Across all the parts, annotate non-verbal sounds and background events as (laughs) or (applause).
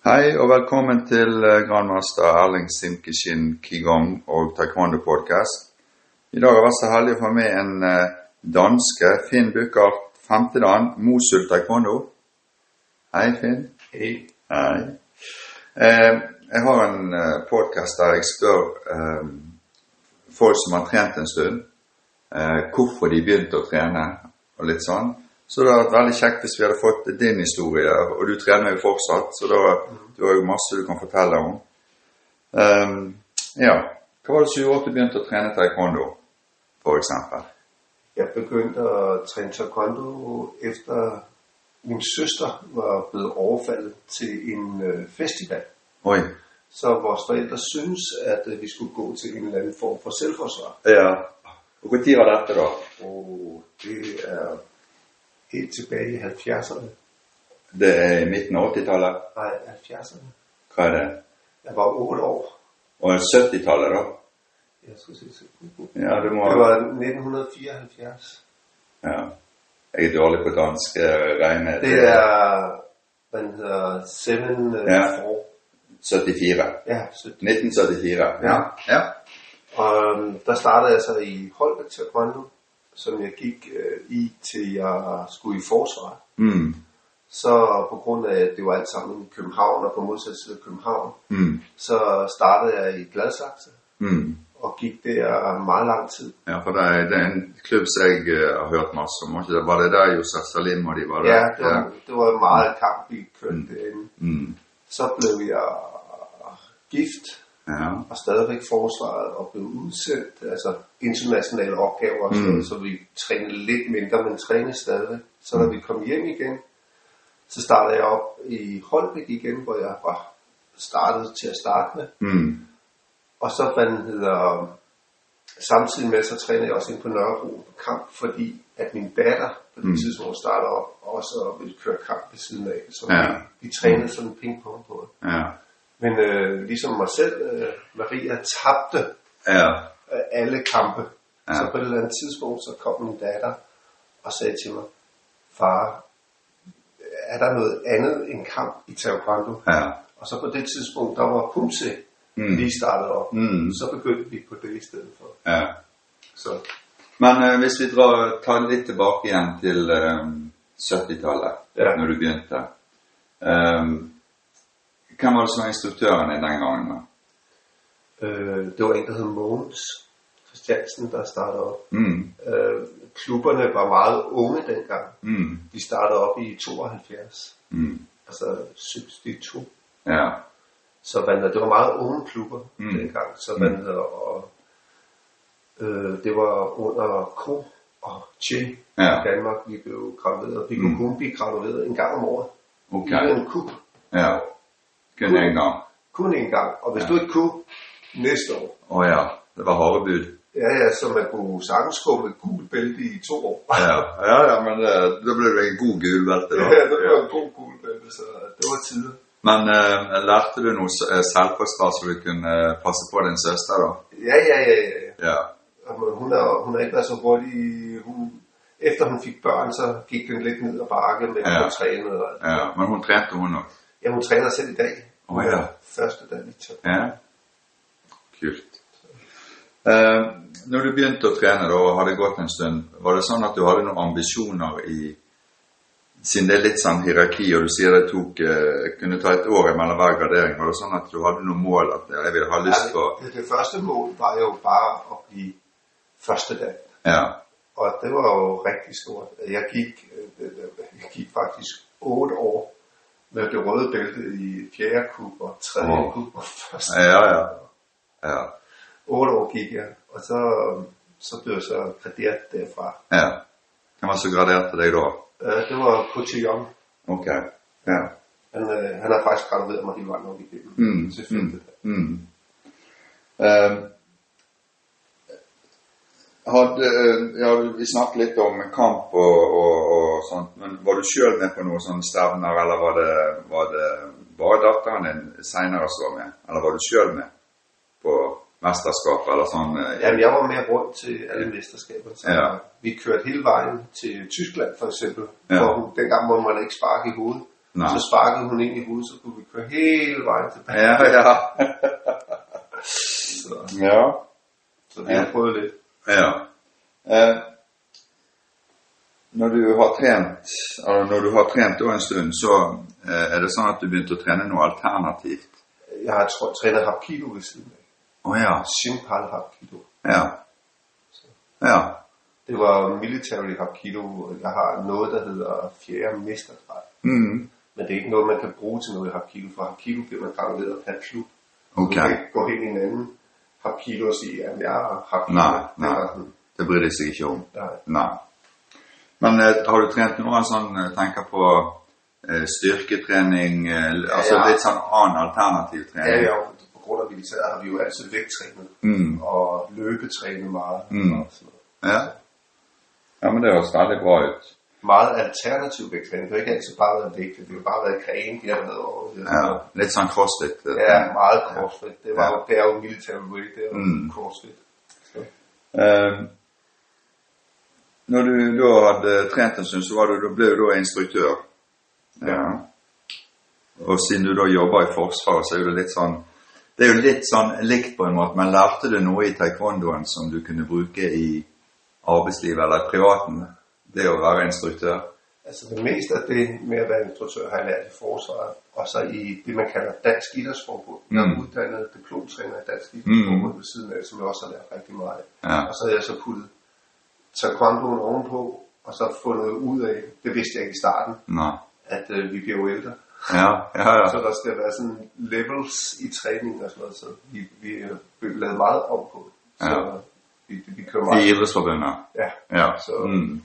Hei og velkommen til eh, grandmaster Erling Simkishin Qigong og Taekwondo podcast. I dag har jeg vært så heldig å få med en eh, danske, Finn Bukkart Femtedan, Mosul Taekwondo. Hei, Finn. Hej. Hei. Eh, jeg har en eh, podcast der jeg spør eh, folk som har trent en stund, eh, hvorfor de begynte å trene, og litt sånn. Så det hadde vært veldig kjekt hvis vi hadde fått din historie, og du trener jo fortsatt, så da, du har jo masse du kan fortelle om. Eh, ja, hva var det som gjorde at du begynte å trene taekwondo, for eksempel? Jeg begyndte at træne taekwondo efter min søster var blevet overfaldet til en øh, festival. Oi. Så vores forældre synes, at øh, vi skulle gå til en eller anden form for selvforsvar. Ja. Og hvor tid var dette da? Og det er helt tilbage i 70'erne. Det er midten av 80-tallet. Nej, 70'erne. Hva er det? Jeg var 8 år. Og 70-tallet da? Jeg skal se, se. Ja, det må... Det var 1974. Ja. Jeg er dårlig på dansk eh, regne. Det er, hvad den hedder, 7 Ja. ja. 74. Ja, 17. 1974. Ja. ja. Og øhm, der startede jeg så i Holbæk Taekwondo, som jeg gik øh, i til jeg skulle i forsvar. Mm. Så på grund af, at det var alt sammen i København og på modsat side af København, Mm. så startede jeg i Gladsaxe Mm. og gik der meget lang tid. Ja, for det er, det er en klubb som jeg eh, har hørt masse om. Det- Var det der Josef Salim og de var der? Ja, det var, det var meget kamp, vi kørte derinde. Mm. Så blev jeg gift Ja. og stadigvæk forsvaret og blev udsendt, altså internationale opgaver og Mm. så vi trænede lidt mindre, men trænede stadigvæk. Så da vi kom hjem igen, så startede jeg op i Holbæk igen, hvor jeg var startet til at starte med. Mm. Og så den hedder, samtidig med, så trænede jeg også ind på Nørrebro på kamp, fordi at min datter på det Mm. tidspunkt startede op, også ville køre kamp ved siden af. Så Ja. vi, vi trænede sådan en pingpong på det. Ja. Men øh, ligesom mig selv, øh, Maria tabte Ja. øh, alle kampe. Ja. Så på et eller andet tidspunkt, så kom min datter og sagde til mig, far, er der noget andet end kamp i taekwondo? Ja. Og så på det tidspunkt, der var Pumse Mm. lige startet op. Mm. Så begyndte vi på det i stedet for. Ja. Så Men eh, hvis vi drar, tar det litt tilbake igjen til eh, 70-tallet, Ja. når du begynte. Eh, hvem var det som var instruktøren din den gangen? da? øh, det var en, der hed Mogens Christiansen, der startede op. Mm. Øh, klubberne var meget unge dengang. Mm. De startede op i 72, Mm. altså 62. Ja. Så man, det var meget unge klubber Mm. mm. dengang. Så man Mm. mm. og, øh, det var under Ko og Che Ja. i Danmark, vi blev gradueret. Vi Mm. kunne kun blive gradueret en gang om året. Ok. I en kub. Ja. Kun en gang. Kun en gang. Og hvis Ja. ja. du ikke kunne, næste år. Å ja. Det var bud. Ja, ja, så man kunne sagtens gå med gul bælte i to år. Ja, (laughs) ja, ja men eh, da ble det en god gulbelte, da. Ja, det var en god gul bælte, så det var tider. Men eh, lærte du noe s- eh, selvforsvar så du kunne eh, passe på din søster, da? Ja, ja, ja, ja. ja. Ja. Og Hun har, hun har ikke været så hurtig. Hun, efter hun fik børn, så gik den lidt ned ad bakke, men Ja. ja. hun trænede. Og, alt. ja. Men hun trente, hun òg? Ja, hun træner selv i dag. Åh, ja. Første dag vi tager. Ja. Kult. Eh, når du begynte å trene da, og hadde gått en stund, var det sånn at du hadde noen ambisjoner i Siden det er litt sånn hierarki, og du sier det tok, eh, kunne ta et år mellom hver gradering, var det sånn at du hadde noen mål at jeg vil ha lyst på det, det første mål var jo bare at blive første dag. Ja. Og det var jo rigtig stort. Jeg gik, øh, jeg gik faktisk otte år med det røde bælte i fjerde kub og tredje Åh. oh. kub og første. Ja, ja. ja. Otte år gik jeg, og så, så blev jeg så graderet derfra. ja. Hvem var det som graderte deg da? Øh, Det var Couchillon. Ok. Ja. Han, øh, han har faktisk gradueret mig hele vejen op igennem. Mm. Femte. Mm. Mm. Eh, hadde, ja, vi snakket litt om kamp og, og, og sånt, men var du sjøl med på noen sånne stevner, eller var det, var det bare datteren din seinere som var med? Eller var du sjøl med på mesterskap eller sånn? eh, Jamen, jeg var med rundt til alle mesterskaber. Så Ja. Vi kørte hele vejen til Tyskland, for eksempel. Ja. For dengang må man ikke sparke i hovedet. Nej. Så sparkede hun ind i hovedet, så kunne vi køre hele vejen tilbage. Ja, ja. (laughs) Så, ja. så vi har Ja. prøvet lidt. Ja. Eh, når du har trent, eller når du har trent da en stund, så eh, er det sånn at du begynte å trene noe alternativt? Jeg har tr- trænet Hapkido ved siden af. Å ja. Shinpal Hapkido. Ja. Ja. Det var military Hapkido. Jeg har noget, der hedder fjerde mestergrad. Mm. Men det er ikke noget, man kan bruge til noget Hapkido, for Hapkido bliver man graveret per klub. Så Ok. Du kan ikke gå hen i en anden Hapkido og sige, at jeg er Hapkido. Nej, Det nej. Det bryr de seg ikke om. nej. Nei. Men eh, har du trent noe sånn, eh, tenker på eh, styrketrening, eh, altså Ja. litt sånn annen alternativ Ja, trening? ja, på grund af militæret har vi jo altid vægttrænet Mm. og løbetrænet meget. Mm. Og sådan noget. Ja. ja, men det høres veldig bra ut. Meget alternativ vægttræning. Det har ikke altid bare været vægt. Det har jo bare været gren, de har været over. Ja, litt sånn crossfit. eh, Ja, meget crossfit. Det, var, Ja. jo, det er jo military way, det er jo Mm. crossfit. Så. Eh, når du da hadde trent en stund, så var du, da ble du da instruktør. Ja. Og siden du da jobber i Forsvaret, så er det litt sånn Det er jo litt sånn likt på en måte, men lærte du noe i taekwondoen som du kunne bruke i arbeidslivet eller privaten? Det å være instruktør? Altså det meste af det med at være instruktør har jeg lært i forsvaret, og så i det, man kalder Dansk Idrætsforbund. Jeg er Mm. uddannet diplomtræner i Dansk Idrætsforbund ved siden af, som jeg også har lært rigtig meget. Ja. Og så har jeg så puttet taekwondoen ovenpå, og så fundet ud af, det vidste jeg ikke i starten, Nei. at øh, vi bliver jo ældre. Ja, ja, ja. Så der skal være sådan levels i træningen og sådan noget, så vi, vi er lavet meget om på det. Så Ja. vi, vi kører meget. Idrettsforbundet? Ja, Ja. Så- Mm.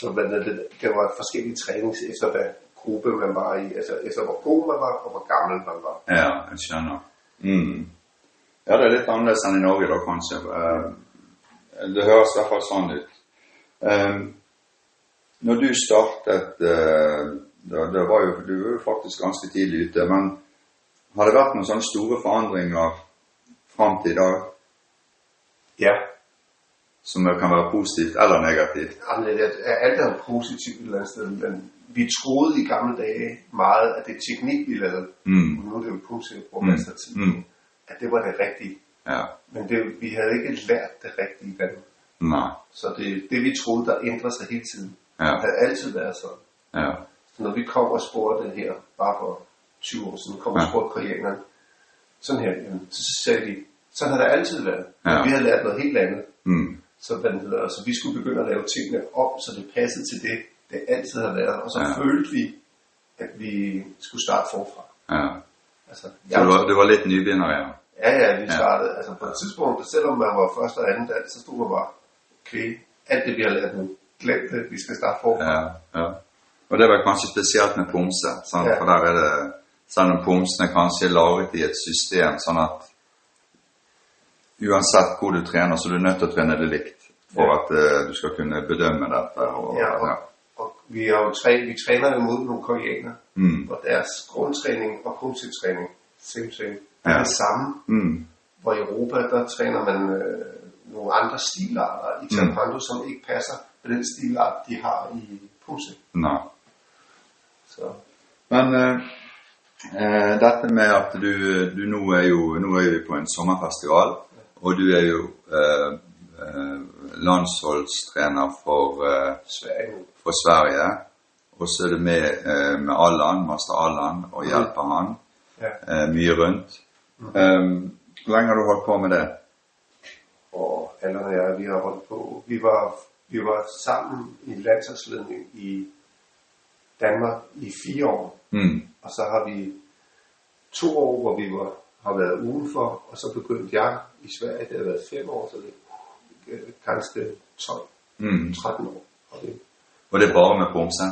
Så men, det, det var forskellige trænings efter hvad gruppe man var i, altså efter hvor god man var og hvor gammel man var. Ja, jeg skjønner. Mm. Ja, det er litt annerledes enn i Norge kanskje. Eh, Det høres i hvert fall sånn ut. Eh, Når du startet, eh, da, det var jo, du var jo faktisk ganske tidlig ute, men har det vært noen sånne store forandringer fram til i dag, Ja, som kan være positivt eller negativt? Det alt er positivt et eller andet sted, men vi troede i gamle dage meget, at det teknik, vi lavede, Mm. nu er det jo jeg bruger Mm. masser af tid, på, Mm. at det var det rigtige. Ja. Men det, vi havde ikke lært det rigtige i Danmark. Nei. Så det, det vi troede, der ændrer sig hele tiden, Ja. havde altid været sådan. Ja. Så når vi kom og spurgte her, bare for 20 år siden, kom og Ja. spurgte koreanerne, sådan her, jamen, så sagde de, sådan har det altid været. Men Ja. vi havde lært noget helt andet. Mm. Så, hvad det hedder, så vi skulle begynde at lave tingene om, så det passede til det, det altid har været. Og så Ja. følte vi, at vi skulle starte forfra. Ja. Altså, Så du var, du var litt nybegynner, ja? Ja, ja, vi Ja. startede, altså på et tidspunkt, selvom man var første og anden dans, så stod man bare, okay, alt det vi har lært nu, glem det, vi skal starte forfra. Ja, ja. Og det var kanskje spesielt med pomse, sant? Ja. for der er det, selv om pomsen er kanskje laget i et system, sånn at uansett hvor du trener, så er du nødt til å trene det likt for Ja. at eh, du skal kunne bedømme dette. Og, Ja, og, og vi har jo træ, vi træner imod nogle koreanere, Mm. og deres grundtræning og kundsetræning, same same, er Ja. det samme. Mm. Hvor i Europa, der træner man øh, nogle andre stilarter i taekwondo, som ikke passer med den stilart, de har i pumse. Nei. Så Men eh, eh, dette med at du, du nå er jo nå er vi på en sommerfestival, og du er jo eh, eh, landholdstrener for eh, Sverige nu. for Sverige. Og så er du med eh, med Allan, master Allan, og hjelper han Ja. eh, mye rundt. Eh, hvor lenge har du holdt på med det? Og Allan og jeg, vi har holdt på. Vi var, vi var sammen i landsholdsledning i Danmark i fire år. Mm. Og så har vi to år, hvor vi var, har været udenfor, og så begyndte jeg i Sverige, det har været fem år, så det er kanskje 12, Mm. 13 år. Og det Og det bare med pomse?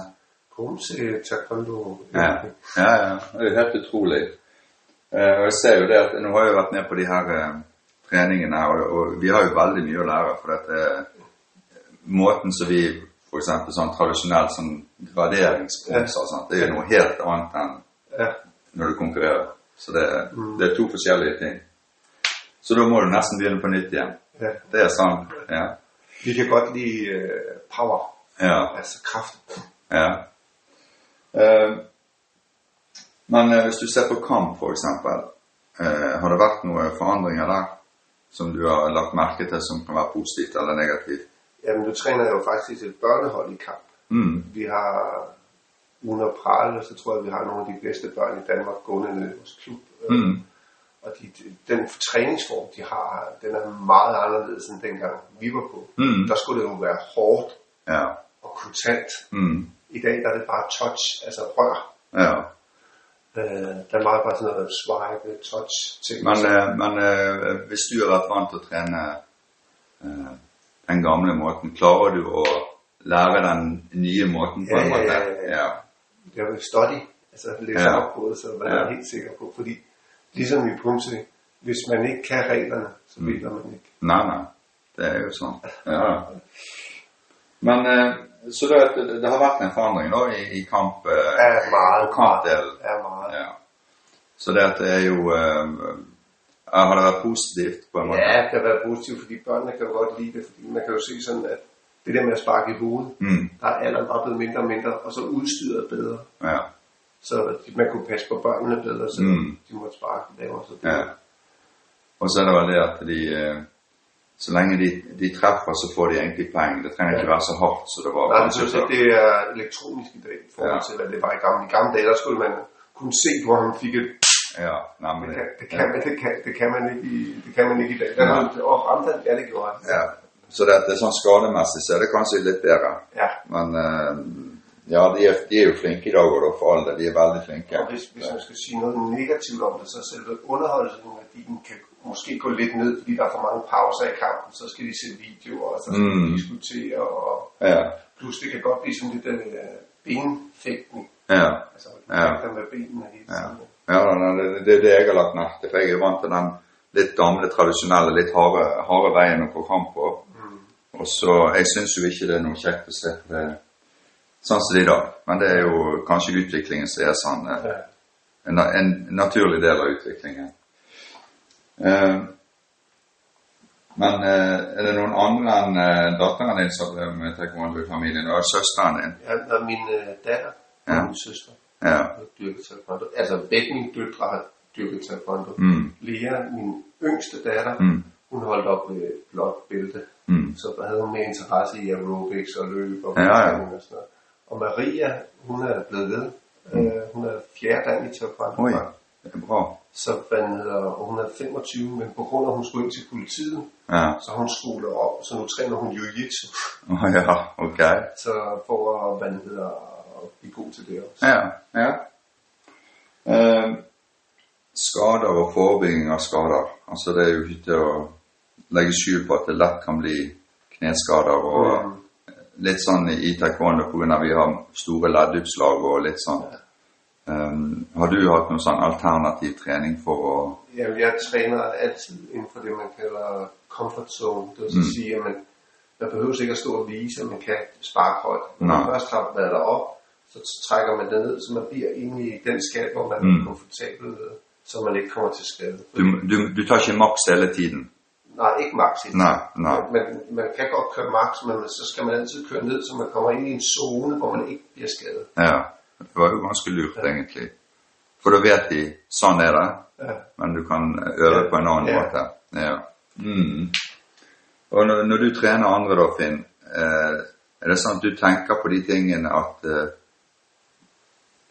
Pumse, taekwondo, Ja. ja, ja. Det er helt utrolig. Eh, og jeg ser jo det at Nå har jeg vært med på de her eh, treningene, og, vi har jo veldig mye å lære. For at eh, måten som vi f.eks. sånn tradisjonelt sånn graderingspomser og sånt, det er jo noe helt annet enn ja. når du konkurrerer. Så det, det er to forskjellige ting. Så da må du nesten begynne på nytt igjen. ja. Det er sant. Ja. Vi kan godt lide øh, power, ja. altså kraft. Ja. Eh, Men eh, hvis du ser på kamp, for eksempel, eh, har det vært noen forandringer der som du har lagt merke til som kan være positivt eller negativt? Jamen, nu træner jeg jo faktisk et børnehold i kamp. Mm. Vi har under Prale, så tror jeg, vi har nogle af de bedste børn i Danmark gående ned i vores klub. Øh, Mm. Og de, den træningsform, de har, den er meget anderledes end dengang vi var på. Mm. Der skulle det jo være hårdt Ja. og kontant. Mm. I dag der er det bare touch, altså rør. Ja. Øh, der er meget bare sådan noget swipe, touch ting. Men, eh, men eh, hvis du har vært vant til å trene eh, den gamle måten, klarer du å lære den nye måten på en Ja, ja, ja, ja. ja. jeg vil study, altså læse Ja. ja. op på det, så hvad ja. er Ja. helt sikker på. Fordi ligesom i Pumse, hvis man ikke kan reglerne, så Mm. ved man ikke. Nei, nei. Det er jo sånn. (laughs) Ja. Men eh, Så det, det, det har vært en forandring da i, i kamp, eh, Ja, meget, kampdelen. Ja, meget. Ja. Så det, at det er jo ja, Har det vært positivt på en måte? Ja, det kan være positivt, fordi børnene kan jo godt lide det, fordi man kan jo se sådan, at det der med at sparke i hovedet, Mm. der er alderen bare blevet mindre og mindre, og så udstyret bedre. Ja. Så man kunne passe på børnene bedre, så Mm. de måtte sparke lavere. Så ja. Og så er det vel det at de eh, Så længe de, de treffer, så får de egentlig poeng. Det trenger ikke være så hardt som det var Nej, det synes jeg, det er elektronisk i dag, i forhold Ja. til, hvad det var i gamle, I gamle dage. Der skulle man kunne se, hvor han fik et... Ja, nei, men Det kan, det kan, man, det kan, det kan, man, ikke i, det kan man ikke i dag. Der, Ja. ja. Og ramte han, ja, det gjorde han. ja. Så det, at det er sånn skademessig så det kanskje litt bedre. Ja. Men eh, ja, de er, de er jo flinke i dag og for all del. De er veldig flinke. Og hvis, hvis man skal sige noget negativt om det, så selve underholdningsværdien kan måske gå lidt ned, fordi der er for mange pauser i kampen. Så skal de se videoer, og så skal Mm. de diskutere, og Ja. plus det kan godt blive sådan lidt øh, benfægtning. Ja. Altså, Ja. ja. med benene hele Ja. tiden. Ja, da, det, det det jeg har lagt merke til. For jeg er vant til den litt gamle, tradisjonelle, litt harde, harde veien å få kamp på. Mm. Og så, Jeg syns jo ikke det er noe kjekt å se det sånn som det er i dag. Men det er jo kanskje utviklingen som er sånn. Ja. En, en naturlig del av utviklingen. Eh, men eh, er det noen andre enn eh, datteren din som er med taekwondo i familien? Og søsteren din? Ja, og min øh, datter og Ja. min søster Ja. har dyrket taekwondo. Altså begge mine døtre har dyrket taekwondo. Mm. Lea, min yngste datter, Mm. hun holdt op med blåt bælte. Mm. Så der havde hun mere interesse i aerobics og løb og Ja, ja. og sådan noget. Og Maria, hun er blevet ved. Øh, hun er fjerde dan i taekwondo. Det bra. Så hedder, og hun er 25, men på grund af, at hun skulle ind til politiet, Ja. så hun skolet op, så nu træner hun jiu-jitsu. Å ja, ok. Så for at, hvad den hedder, at blive god til det også. Ja, ja. Eh, skader og forebygging av skader. Altså det er jo ikke til å legge skjul på at det lett kan bli kneskader og Mm. litt sånn i taekwondo på grunn av vi har store ledduppslag og litt sånn. Eh, har du hatt noen sånn alternativ trening for å Jamen, jeg træner altid inden for det, man kalder comfort zone. Det vil Mm. sige, at man, man behøver ikke at stå og vise, at man kan sparke højt. Når man Nej. først har været derop, så trækker man det ned, så man bliver inde i den skat, hvor man Mm. er komfortabel så man ikke kommer til skade. Du, du, du tar ikke maks hele tiden? Nej, ikke max. ikke. Nei. nei. Men man kan godt køre max, men så skal man altid køre ned, så man kommer ind i en zone, hvor man ikke bliver skadet. Ja. Det var jo ganske lurt, egentlig. For da vet de sånn er det. Ja. Men du kan øve på en annen Ja. måte. Ja. Mm. Og når, når du trener andre da, Finn, eh, er det sånn at du tenker på de tingene at eh,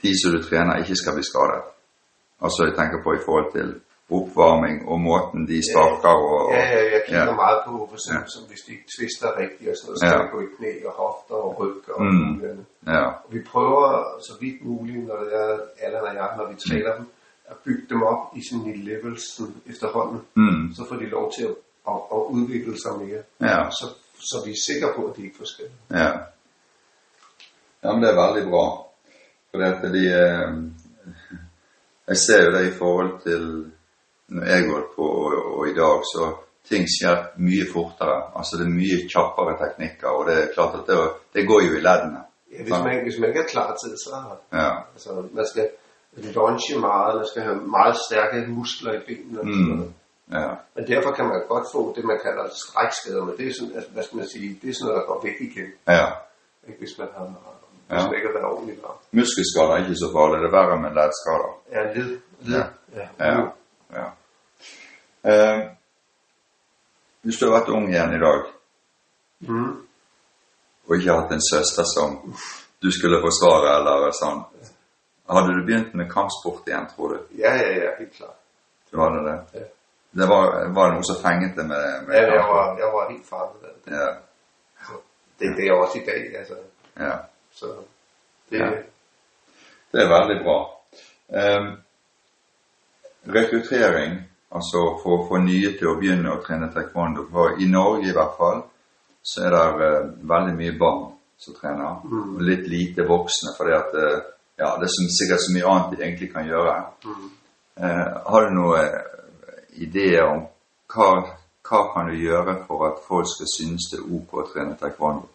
de som du trener ikke skal bli skadet? Altså jeg tenker på i forhold til oppvarming og måten de sparker og, og Ja, ja, jeg kigger Ja. meget på, for eksempel, Ja. som hvis de ikke twister rigtigt og sådan noget, så Ja. gå i knæ og hofter og ryg og Mm. Ja. Og vi prøver så vidt muligt, når det er Allan og jeg, når vi træner dem, at bygge dem op i sådan i levels sådan efterhånden. Mm. Så får de lov til at, at, at udvikle sig mere. Ja. Så, så vi er sikre på, at de ikke får skade. Ja. ja, men det er veldig bra. For det eh, Jeg ser jo det i forhold til når jeg går på og, og i dag, så ting skjer mye fortere. Altså det er mye kjappere teknikker, og det er klart at det, det går jo i leddene. Ja, hvis, man, hvis man ikke er klar til det, så Ja. altså, man skal lunge meget, man skal have meget stærke muskler i benene. Og Mm. noget. Ja. Men derfor kan man godt få det, man kalder strækskader, men det er sådan, altså, hvad skal man sige, det er sådan noget, der går væk igen. Ja. Ikke? Hvis man har Det Ja. skal ikke være ordentligt varmt. Muskelskader er ikke så farlig, det er verre med leddskader. Ja, led. led. Ja. ja. Ja. ja. Eh, hvis du har vært ung igjen i dag, Mm. og ikke hatt en søster som du skulle forsvare, eller sånn, hadde du begynt med kampsport igjen, tror du? ja, ja, ja, helt klart. Du hadde det? Ja. Det var, var det noe som fenget med, med Ja, jeg var, jeg var helt det. Ja, Det, det er jeg også i dag, altså. ja. Så det, Ja. Det er veldig bra. Ehm, rekruttering, altså for å få nye til å begynne å trene taekwondo. For i Norge i hvert fall, så er det eh, veldig mye barn som trener. Og litt lite voksne, fordi at eh, ja, det er så, sikkert så mye annet de egentlig kan gjøre. mm. Eh, har du noen ideer om hva, hva kan du gjøre for at folk skal synes det er ok å trene taekwondo?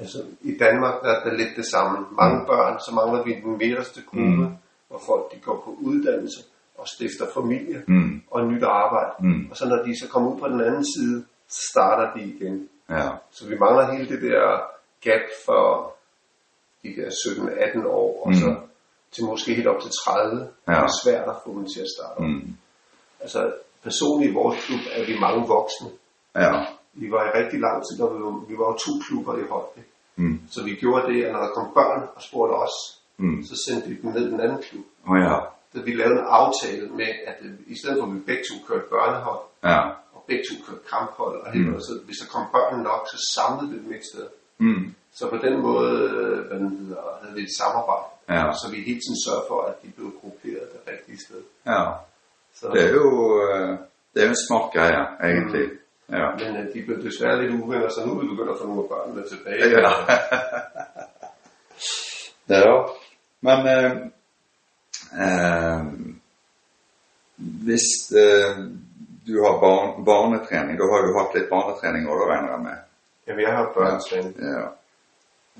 Altså, i Danmark der er det lidt det samme. Mange børn, så mangler vi den midterste gruppe, Mm. hvor folk de går på uddannelse og stifter familie Mm. og nyt arbejde. Mm. Og så når de så kommer ud på den anden side, så starter de igen. Ja. Så vi mangler hele det der gap for de der 17-18 år, og Mm. så til måske helt op til 30. Ja. Det er svært at få dem til at starte. Mm. Altså personligt i vores klub er vi mange voksne. Ja. Vi var i rigtig lang tid, og vi var, vi var to klubber i Holbæk. Mm. Så vi gjorde det, at når der kom børn og spurgte os, Mm. så sendte vi dem ned i den anden klub. Åh ja. Så vi lavede en aftale med, at øh, i stedet for at vi begge to kørte børnehold, Ja. og begge to kørte kamphold, og Mm. hele, så hvis der kom børn nok, så samlede vi dem et sted. Mm. Så på den måde øh, hvad den hedder, havde vi et samarbejde, Ja. så vi hele tiden sørger for, at de blev grupperet det rigtige sted. Ja. Så, Det er jo, eh, det er jo en smart greie, egentlig. Ja. Men øh, de blev desværre lidt uvenner, så nu er vi begyndt at få nogle af børnene tilbage. Ja. (laughs) ja. Men eh, eh, hvis eh, du har barn, barnetrening, da har du hatt litt barnetrening òg, regner jeg med? Jamen, jeg har børnetræning. Ja.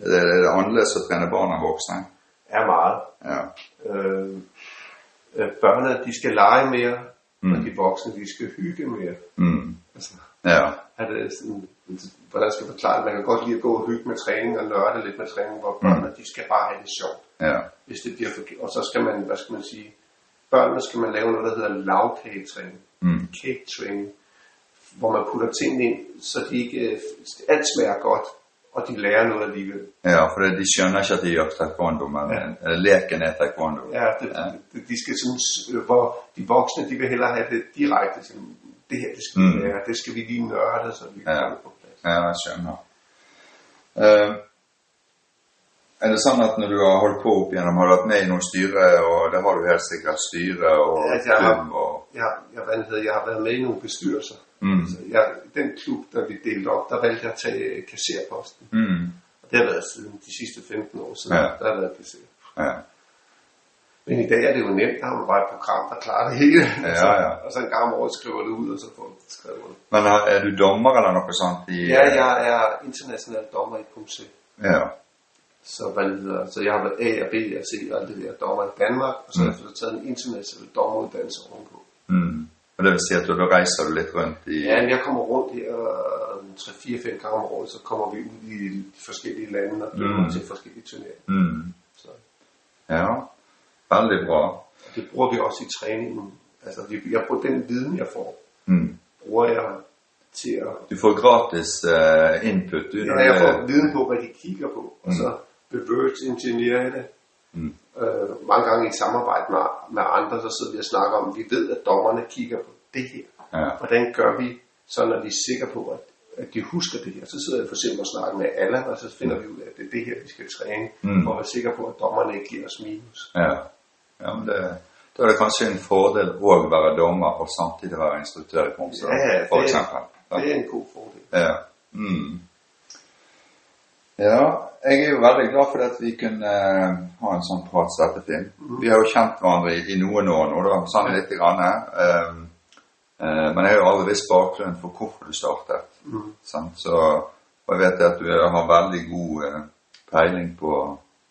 Det er det annerledes å trene barn enn voksne? Er meget. Ja. Øh, øh, børnene, de skal lege mere, mm. og de voksne, de skal hygge mere. Mm. Altså, Ja. er det sådan, hvordan skal jeg forklare det? Man kan godt lide at gå og hygge med træning og nørde lidt med træning, hvor børnene, de skal bare have det sjovt. Ja. Hvis det bliver for, og så skal man, hvad skal man sige, børnene skal man lave noget, der hedder lavkagetræning. Mm. Cake training. Hvor man putter tingene ind, så de ikke, øh, alt smager godt, og de lærer noget alligevel. ja, for det, de skjønner ikke at de gjør taekwondo, men Ja. leken er taekwondo. Ja, det, Ja. ja. de skal sådan, øh, hvor de voksne, de vil hellere have det direkte. Sådan, det her, det skal vi Mm. lære, det skal vi lige nørde, så vi kan Ja. det på plads. Ja, jeg skjønner. Eh, er det sånn at når du har holdt på opp igjennom, har du vært med i noen styre, og det har du helt sikkert, styre og Ja, jeg har- Jeg, jeg, hvad det hedder, jeg har været med i nogle bestyrelser. mm. Så jeg, den klub, der vi delte op, der valgte jeg at tage øh, kasserposten. Mm. Og det har været siden de sidste 15 år siden, Ja. der har været kasser. Ja. Men i dag er det jo nemt, der har man bare et program, der klarer det hele. Ja, ja. Og så en gang om året skriver det ud, og så får du det skrevet ud. Men er du dommer eller noe sånt? I, Ja, jeg er international dommer i punkt C. Ja. Så, hvad det hedder, så jeg har været A og B og C og alt det der dommer i Danmark, og så har jeg taget en international dommeruddannelse ovenpå. Mm. Og det vil si at reiser du litt rundt i Ja, men jeg kommer rundt her 3-4-5 gange om året, så kommer vi ud i de forskellige lande og dømmer Mm. til forskellige turneringer. Mm. Så Ja. Veldig bra. det bruger vi også i træningen. Altså, vi- jeg bruger den viden, jeg får, Mm. bruger jeg til at... Du får gratis eh, input, du. Ja, jeg det- får viden på, hvad de kigger på, og Mm. så reverse engineer det. Mm. Øh, mange gange i samarbejde med, med andre, så sidder vi og snakker om, vi ved, at dommerne kigger på det her. Ja. Hvordan gør vi, så når vi er sikre på, at, at de husker det her? Så sidder jeg for eksempel og snakker med alle, og så finder vi ud af, at det er det her, vi skal træne, Mm. for at være sikre på, at dommerne ikke giver os minus. Ja. Ja men det, da er det kanskje en fordel å være dommer og samtidig være instruktør i Tromsø, Ja, det- eksempel. Ja. Det er en god fordel. Ja. Mm. Ja, jeg er jo veldig glad for at vi kunne eh, ha en sånn prat som dette, Finn. Vi har jo kjent hverandre i, i noen år nå, da, sånn litt grann. eh, eh, men jeg har jo aldri visst bakgrunnen for hvorfor du startet. Mm. Sant? Så, og jeg vet at du har veldig god eh, peiling på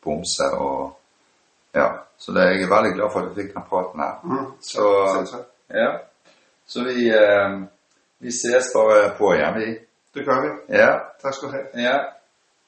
bomse og ja, så det, jeg er veldig glad for at vi fikk den praten her. Mm. Så, ja. så vi, eh, vi ses bare på igjen, vi. Det gør vi. Ja, Tak skal du have. ja.